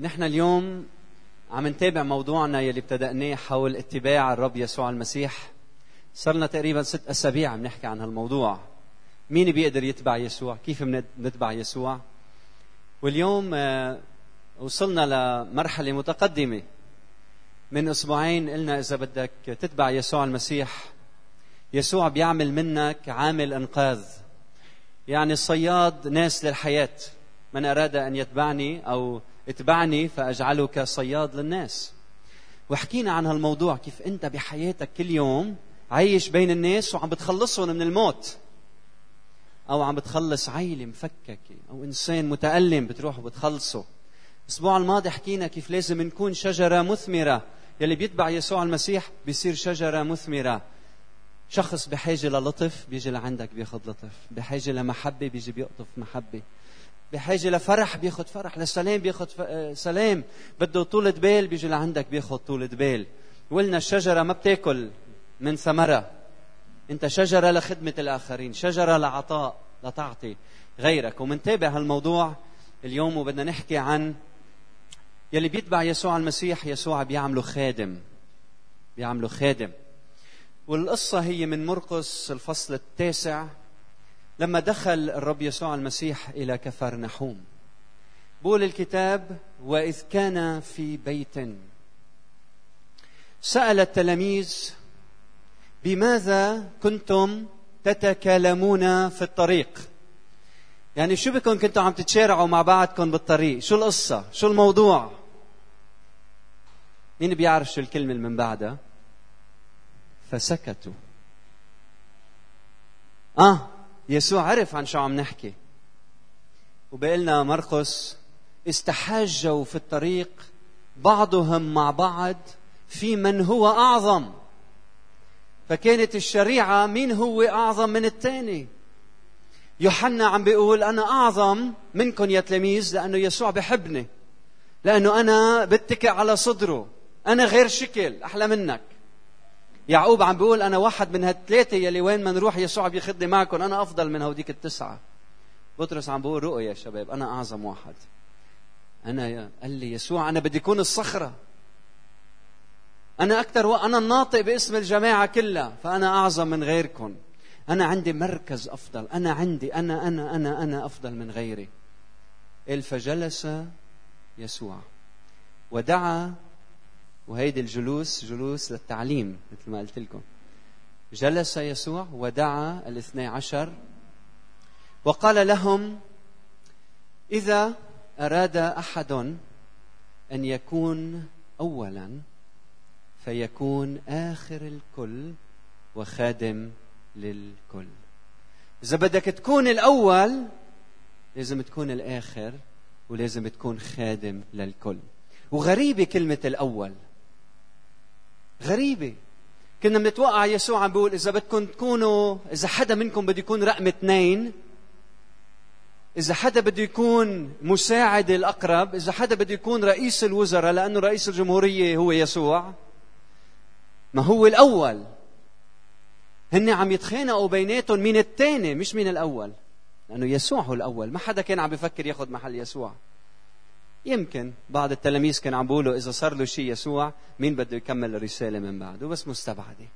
نحن اليوم عم نتابع موضوعنا يلي ابتدأناه حول اتباع الرب يسوع المسيح. صار لنا تقريبا ست أسابيع عم نحكي عن هالموضوع. مين بيقدر يتبع يسوع؟ كيف بنتبع يسوع؟ واليوم آه، وصلنا لمرحلة متقدمة. من أسبوعين قلنا إذا بدك تتبع يسوع المسيح يسوع بيعمل منك عامل إنقاذ. يعني الصياد ناس للحياة. من أراد أن يتبعني أو اتبعني فأجعلك صياد للناس. وحكينا عن هالموضوع كيف أنت بحياتك كل يوم عايش بين الناس وعم بتخلصهم من الموت. أو عم بتخلص عيلة مفككة أو إنسان متألم بتروح وبتخلصه. الأسبوع الماضي حكينا كيف لازم نكون شجرة مثمرة. يلي بيتبع يسوع المسيح بيصير شجرة مثمرة. شخص بحاجة للطف بيجي لعندك بياخذ لطف. بحاجة لمحبة بيجي بيقطف محبة. بحاجة لفرح بياخذ فرح لسلام بياخذ آه، سلام. بده طولة بال بيجي لعندك بياخذ طولة بال. قلنا الشجرة ما بتاكل من ثمرة. انت شجرة لخدمة الآخرين شجرة لعطاء لتعطي غيرك. ومنتابع هالموضوع اليوم وبدنا نحكي عن يلي بيتبع يسوع المسيح. يسوع بيعمله خادم بيعمله خادم. والقصة هي من مرقس الفصل التاسع. لما دخل الرب يسوع المسيح إلى كفر نحوم بول الكتاب وإذ كان في بيت. سأل التلاميذ بماذا كنتم تتكلمون في الطريق؟ يعني شو بكم كنتوا عم تتشارعوا مع بعضكم بالطريق؟ شو القصة؟ شو الموضوع؟ مين بيعرف شو الكلمة من بعدها؟ فسكتوا. آه يسوع عرف عن شو عم نحكي. وبقلنا مرقس استحاجوا في الطريق بعضهم مع بعض في من هو أعظم. فكانت الشريعة مين هو أعظم من الثاني؟ يوحنا عم بيقول أنا أعظم منكم يا تلاميذ لأنه يسوع بحبني لأنه أنا بتكئ على صدره أنا غير شكل أحلى منك. يعقوب عم بيقول أنا واحد من هالثلاثة يلي وين ما نروح يسوع بياخذني معكم. أنا أفضل من هوديك التسعة. بطرس عم بيقول رؤيا يا شباب أنا أعظم واحد. أنا قال لي يسوع أنا بدي اكون الصخرة. أنا أكثر و... أنا الناطق باسم الجماعة كلها فأنا أعظم من غيركم. أنا عندي مركز أفضل. أنا عندي أنا أنا أنا أنا أفضل من غيري. قال فجلس يسوع. ودعا وهيدي الجلوس جلوس للتعليم مثل ما قلت لكم. جلس يسوع ودعا الاثني عشر وقال لهم إذا أراد أحد أن يكون أولا فيكون آخر الكل وخادم للكل. إذا بدك تكون الأول لازم تكون الآخر ولازم تكون خادم للكل. وغريبة كلمة الأول. غريبة. كنا بنتوقع يسوع عم بيقول إذا بدكم تكونوا إذا حدا منكم بده يكون رقم اثنين إذا حدا بده يكون مساعد الأقرب إذا حدا بده يكون رئيس الوزراء لأنه رئيس الجمهورية هو يسوع ما هو الأول. هن عم يتخانقوا بيناتهم مين الثاني مش مين الأول. لأنه يسوع هو الأول. ما حدا كان عم بفكر ياخذ محل يسوع. يمكن بعض التلاميذ كانوا عم بيقولوا إذا صار له شيء يسوع مين بده يكمل الرسالة من بعده؟ بس مستبعدة.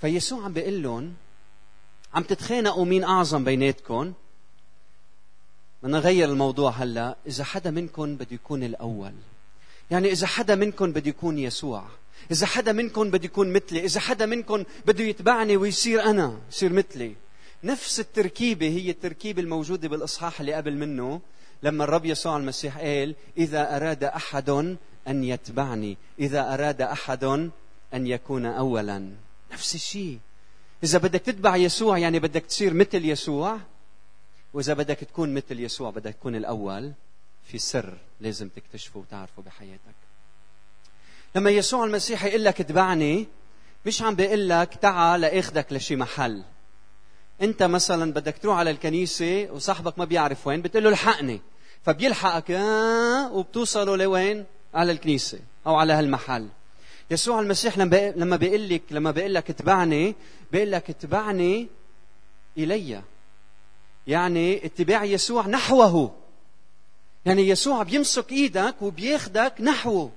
فيسوع عم بيقول لهم عم تتخانقوا مين أعظم بيناتكم؟ بدنا نغير الموضوع هلا إذا حدا منكم بده يكون الأول. يعني إذا حدا منكم بده يكون يسوع إذا حدا منكم بده يكون مثلي إذا حدا منكم بده يتبعني ويصير أنا يصير مثلي. نفس التركيبة هي التركيبة الموجودة بالإصحاح اللي قبل منه. لما الرب يسوع المسيح قال إذا أراد احد أن يتبعني إذا أراد احد أن يكون اولا. نفس الشيء. إذا بدك تتبع يسوع يعني بدك تصير مثل يسوع وإذا بدك تكون مثل يسوع بدك تكون الأول في سر لازم تكتشفه وتعرفه بحياتك. لما يسوع المسيح يقول لك اتبعني مش عم بيقول لك تعال لآخذك لشي محل. أنت مثلا بدك تروح على الكنيسة وصاحبك ما بيعرف وين بتقول له الحقني. فبيلحقك وبتوصلوا لوين؟ على الكنيسة أو على هالمحل. يسوع المسيح لما لما بيقول لك لما بيقول لك اتبعني بيقول لك اتبعني إلي. يعني اتباع يسوع نحوه. يعني يسوع بيمسك إيدك وبياخدك نحوه.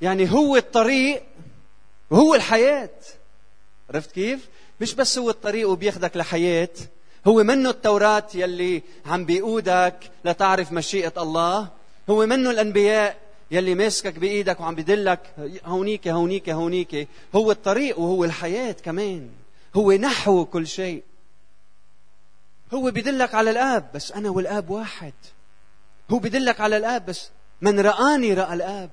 يعني هو الطريق وهو الحياة. عرفت كيف؟ مش بس هو الطريق وبياخدك لحياة. هو منه التوراة يلي عم بيقودك لتعرف مشيئة الله. هو منه الأنبياء يلي ماسكك بإيدك وعم بدلك هونيك هونيك هونيك. هو الطريق وهو الحياة كمان. هو نحو كل شيء. هو بدلك على الآب بس أنا والآب واحد. هو بدلك على الآب بس من رآني رأى الآب.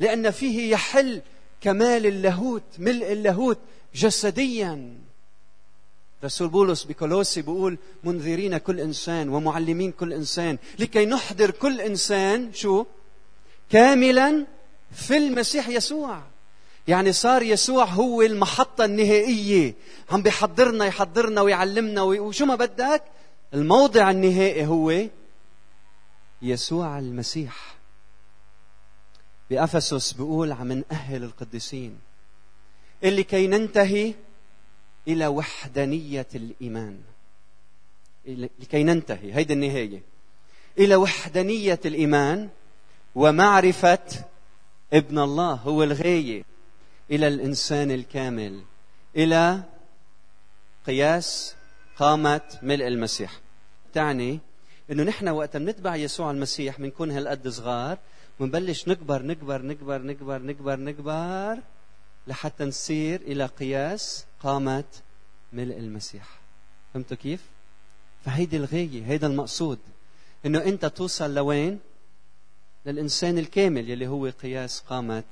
لأن فيه يحل كمال اللاهوت ملء اللاهوت جسديا. رسول بولس بكولوسي بيقول منذرين كل إنسان ومعلمين كل إنسان. لكي نحضر كل إنسان شو؟ كاملا في المسيح يسوع. يعني صار يسوع هو المحطة النهائية. عم بيحضرنا يحضرنا ويعلمنا وشو ما بدك؟ الموضع النهائي هو يسوع المسيح. بأفسس بيقول عم نأهل القديسين. اللي كي ننتهي إلى وحدانية الإيمان. لكي ننتهي. هيدي النهاية. إلى وحدانية الإيمان ومعرفة ابن الله. هو الغاية إلى الإنسان الكامل. إلى قياس قامة ملء المسيح. تعني إنه نحن وقت بنتبع يسوع المسيح بنكون هالقد صغار ونبلش نكبر نكبر نكبر نكبر نكبر نكبر لحتى نصير إلى قياس قامة ملء المسيح. فهمتوا كيف؟ فهيدي الغاية هيدا المقصود. إنه أنت توصل لوين؟ للإنسان الكامل يلي هو قياس قامة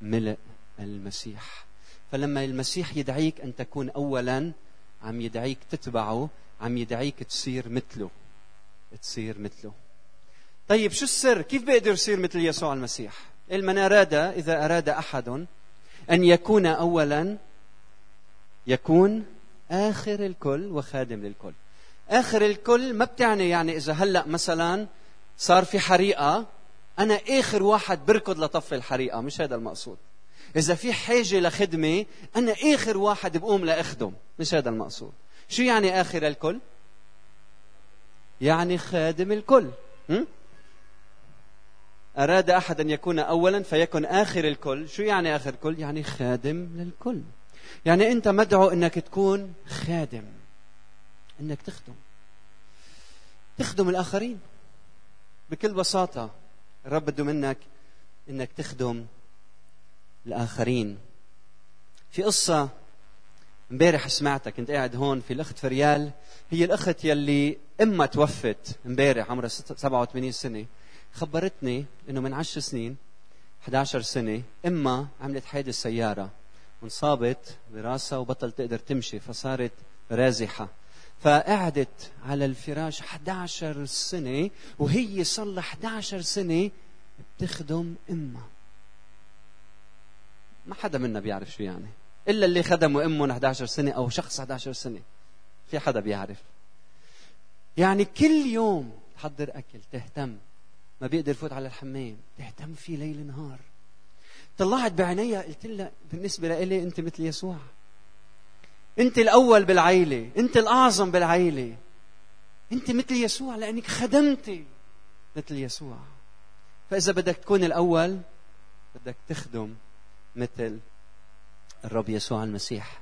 ملء المسيح. فلما المسيح يدعيك أن تكون اولا عم يدعيك تتبعه عم يدعيك تصير مثله. تصير مثله. طيب شو السر؟ كيف بيقدر يصير مثل يسوع المسيح؟ من أراد إذا أراد أحد أن يكون أولا يكون آخر الكل وخادم للكل. آخر الكل ما بتعني يعني إذا هلأ مثلا صار في حريقة أنا آخر واحد بركض لطفي الحريقة مش هذا المقصود. إذا في حاجة لخدمة أنا آخر واحد بقوم لأخدم مش هذا المقصود. شو يعني آخر الكل؟ يعني خادم الكل. أراد أحد أن يكون أولا فيكن آخر الكل. شو يعني آخر الكل؟ يعني خادم للكل. يعني أنت مدعو أنك تكون خادم أنك تخدم. تخدم الآخرين. بكل بساطة الرب بده منك أنك تخدم الآخرين. في قصة امبارح سمعتها كنت قاعد هون في الأخت فريال. هي الأخت يلي أمها توفت امبارح عمرها 87 سنة. خبرتني إنه من 10 سنين 11 سنة أمها عملت حادث سيارة. وانصابت براسها وبطل تقدر تمشي فصارت رازحة. فقعدت على الفراش 11 سنة وهي صار لها 11 سنة بتخدم أمها. ما حدا منا بيعرف شو يعني. إلا اللي خدموا أمهم 11 سنة أو شخص 11 سنة. في حدا بيعرف. يعني كل يوم تحضر أكل تهتم. ما بيقدر يفوت على الحمام. تهتم فيه ليل نهار. طلعت بعينيها قلت لها بالنسبة لإلي أنت مثل يسوع. أنت الأول بالعيلة أنت الأعظم بالعيلة. أنت مثل يسوع لأنك خدمتي مثل يسوع. فإذا بدك تكون الأول بدك تخدم مثل الرب يسوع المسيح.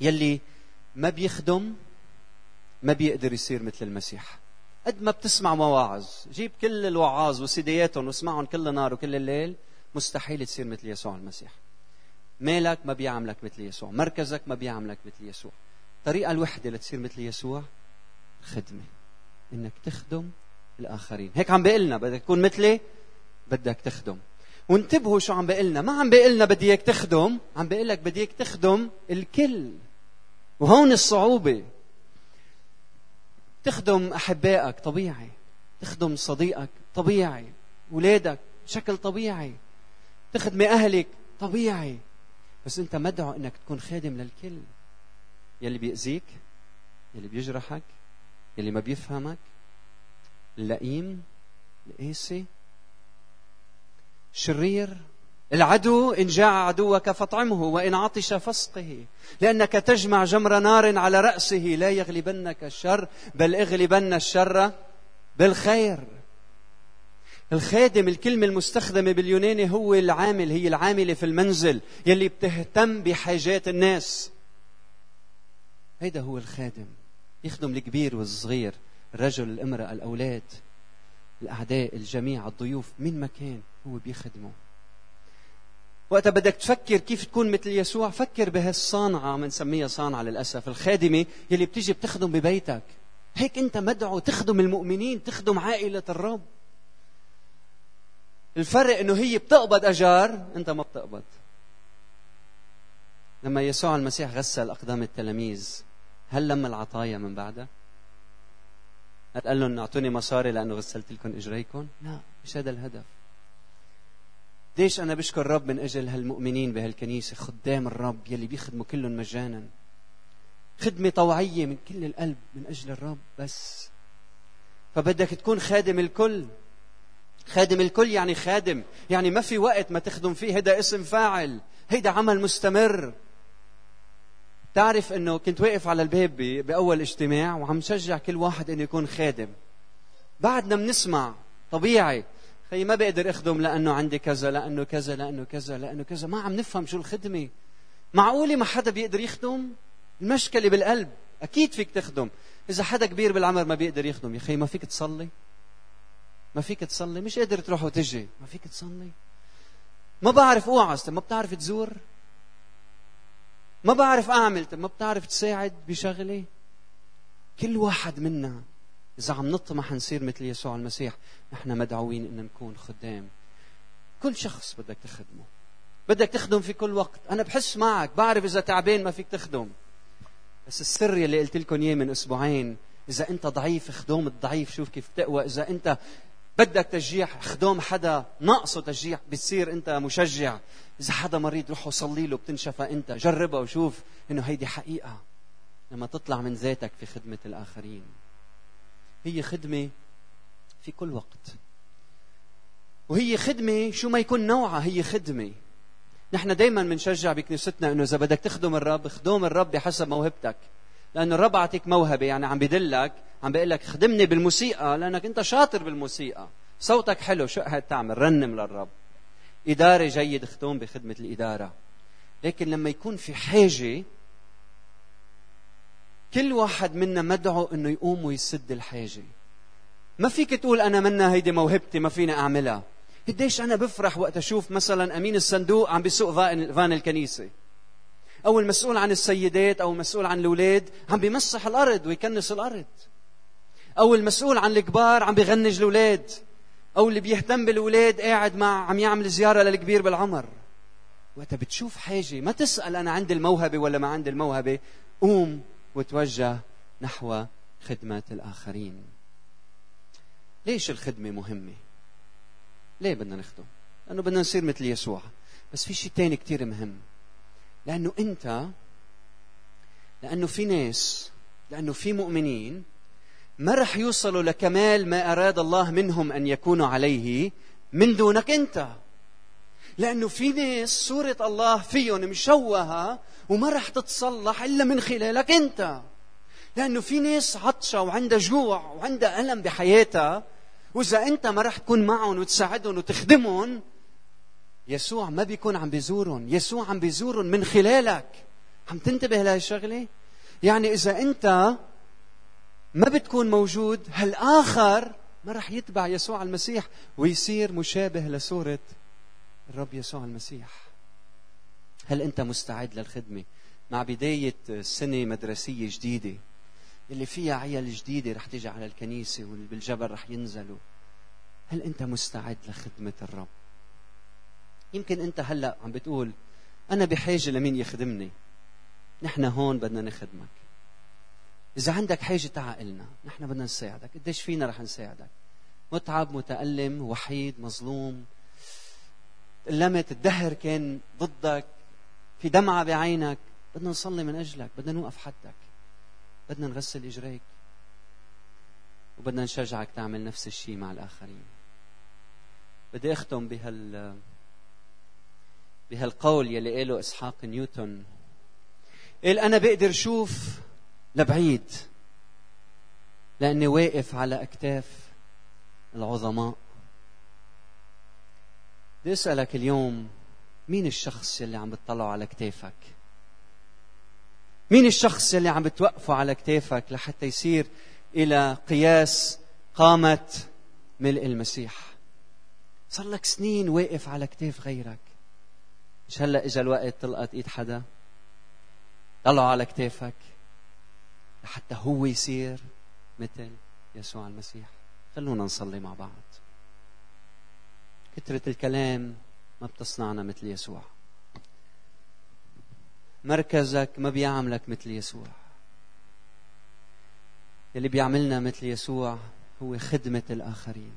يلي ما بيخدم ما بيقدر يصير مثل المسيح. قد ما بتسمع مواعظ جيب كل الوعاظ وسيدياتهم واسمعهم كل نهار وكل الليل. مستحيل تصير مثل يسوع المسيح. مالك ما بيعملك مثل يسوع مركزك ما بيعملك مثل يسوع. الطريقة الوحدة لتصير مثل يسوع خدمة إنك تخدم الآخرين. هيك عم بيقلنا بدك تكون مثلي بدك تخدم. وانتبهوا شو عم بيقلنا. ما عم بيقلنا بدي إياك تخدم عم بيقول لك بدي إياك تخدم الكل. وهون الصعوبة. تخدم أحبائك طبيعي تخدم صديقك طبيعي أولادك بشكل طبيعي. تخدمي أهلك. طبيعي. بس أنت مدعو أنك تكون خادم للكل. يلي بيأذيك يلي بيجرحك يلي ما بيفهمك. اللئيم القاسي شرير. العدو إن جاع عدوك فاطعمه وإن عطش فاسقه. لأنك تجمع جمر نار على رأسه. لا يغلبنك الشر بل اغلبن الشر بالخير. الخادم الكلمة المستخدمة باليوناني هو العامل هي العاملة في المنزل يلي بتهتم بحاجات الناس. هيدا هو الخادم يخدم الكبير والصغير الرجل الامرأة الأولاد الأعداء الجميع الضيوف من مكان هو بيخدمه. وقتها بدك تفكر كيف تكون مثل يسوع فكر بهالصانعة بنسميها صانعة للأسف الخادمة يلي بتيجي بتخدم ببيتك. هيك أنت مدعو تخدم المؤمنين تخدم عائلة الرب. الفرق إنه هي بتقبض أجار أنت ما بتقبض. لما يسوع المسيح غسل أقدام التلاميذ هل لم العطايا من بعدها هل قال لهم أعطوني مصاري لأنه غسلت لكم إجريكم؟ لا مش هذا الهدف. ليش أنا بشكر الرب من أجل هالمؤمنين بهالكنيسة؟ خدام الرب يلي بيخدموا كلهم مجانا. خدمة طوعية من كل القلب من أجل الرب بس. فبدك تكون خادم الكل. خادم الكل يعني خادم. يعني ما في وقت ما تخدم فيه. هيدا اسم فاعل. هيدا عمل مستمر. تعرف إنه كنت واقف على الباب بأول اجتماع وعم شجع كل واحد إنه يكون خادم. بعدنا بنسمع. طبيعي. خي ما بقدر أخدم لأنه عندي كذا لأنه كذا لأنه كذا لأنه كذا. ما عم نفهم شو الخدمة. معقولة ما حدا بيقدر يخدم؟ المشكلة بالقلب. أكيد فيك تخدم. إذا حدا كبير بالعمر ما بيقدر يخدم. يا خي ما فيك تصلي. ما فيك تصلي مش قادر تروح وتجي ما فيك تصلي. ما بعرف اوعظ ما بتعرف تزور؟ ما بعرف أعمل ما بتعرف تساعد بشغله كل واحد منا إذا عم نطمح نصير مثل يسوع المسيح نحن مدعوين إن نكون خدام. كل شخص بدك تخدمه. بدك تخدم في كل وقت. أنا بحس معك بعرف إذا تعبان ما فيك تخدم. بس السر اللي قلت لكم إياه من أسبوعين إذا أنت ضعيف خدوم الضعيف شوف كيف تقوى. إذا أنت بدك تشجيع خدوم حدا ناقصه تشجيع بتصير أنت مشجع. إذا حدا مريض روح وصلي له بتنشفى أنت. جربها وشوف إنه هيدي حقيقة. لما تطلع من ذاتك في خدمة الآخرين. هي خدمة في كل وقت. وهي خدمة شو ما يكون نوعها هي خدمة. نحن دائما بنشجع بكنيستنا إنه إذا بدك تخدم الرب خدوم الرب بحسب موهبتك. لأنه الرب أعطيك موهبة يعني عم بدلك عم بقول لك خدمني بالموسيقى لأنك أنت شاطر بالموسيقى. صوتك حلو شو قاعد تعمل؟ رنم للرب. إدارة جيد خدوم بخدمة الإدارة. لكن لما يكون في حاجة كل واحد منا مدعو إنه يقوم ويسد الحاجة. ما فيك تقول أنا منا هيدي موهبتي ما فيني أعملها. قديش أنا بفرح وقت أشوف مثلا أمين الصندوق عم بيسوق فان الكنيسة. أو المسؤول عن السيدات أو المسؤول عن الأولاد عم بيمسح الأرض ويكنس الأرض. أو المسؤول عن الكبار عم بيغنج الأولاد. أو اللي بيهتم بالأولاد قاعد مع عم يعمل زيارة للكبير بالعمر. وقتها بتشوف حاجة ما تسأل أنا عندي الموهبة ولا ما عندي الموهبة قوم وتوجه نحو خدمة الآخرين. ليش الخدمة مهمة؟ ليه بدنا نخدم؟ لأنه بدنا نصير مثل يسوع. بس في شيء تاني كتير مهم. لأنه أنت لأنه في ناس لأنه في مؤمنين ما رح يوصلوا لكمال ما أراد الله منهم أن يكونوا عليه من دونك أنت. لأنه في ناس صورة الله فيهم مشوهة وما رح تتصلح إلا من خلالك أنت. لأنه في ناس عطشة وعندها جوع وعندها ألم بحياتها وإذا أنت ما رح تكون معهم وتساعدهم وتخدمهم يسوع ما بيكون عم بيزورهم. يسوع عم بيزورهم من خلالك. عم تنتبه لهي الشغلة؟ يعني إذا أنت ما بتكون موجود هالآخر ما رح يتبع يسوع المسيح ويصير مشابه لصورة الرب يسوع المسيح. هل أنت مستعد للخدمة مع بداية سنة مدرسية جديدة؟ اللي فيها عيال جديدة رح تيجي على الكنيسة واللي بالجبل رح ينزلوا. هل أنت مستعد لخدمة الرب؟ يمكن أنت هلأ عم بتقول أنا بحاجة لمين يخدمني؟ نحن هون بدنا نخدمك. إذا عندك حاجة تعا إلنا نحن بدنا نساعدك. قديش فينا رح نساعدك؟ متعب متألم وحيد مظلوم. تألمت الدهر كان ضدك. في دمعة بعينك. بدنا نصلي من أجلك بدنا نوقف حدك. بدنا نغسل إجريك. وبدنا نشجعك تعمل نفس الشيء مع الآخرين. بدي أختم بهال بهالقول يلي قاله إسحاق نيوتن. قال أنا بقدر شوف لبعيد لأني واقف على أكتاف العظماء. بدي أسألك اليوم مين الشخص اللي عم بتطلعه على كتافك مين الشخص اللي عم بتوقفه على كتافك لحتى يصير إلى قياس قامة ملء المسيح؟ صار لك سنين واقف على كتاف غيرك. مش هلا اجى الوقت تلقط إيد حدا؟ طلعوا على كتافك لحتى هو يصير مثل يسوع المسيح. خلونا نصلي مع بعض. كثرة الكلام ما بتصنعنا مثل يسوع. مركزك ما بيعملك مثل يسوع. اللي بيعملنا مثل يسوع هو خدمة الآخرين.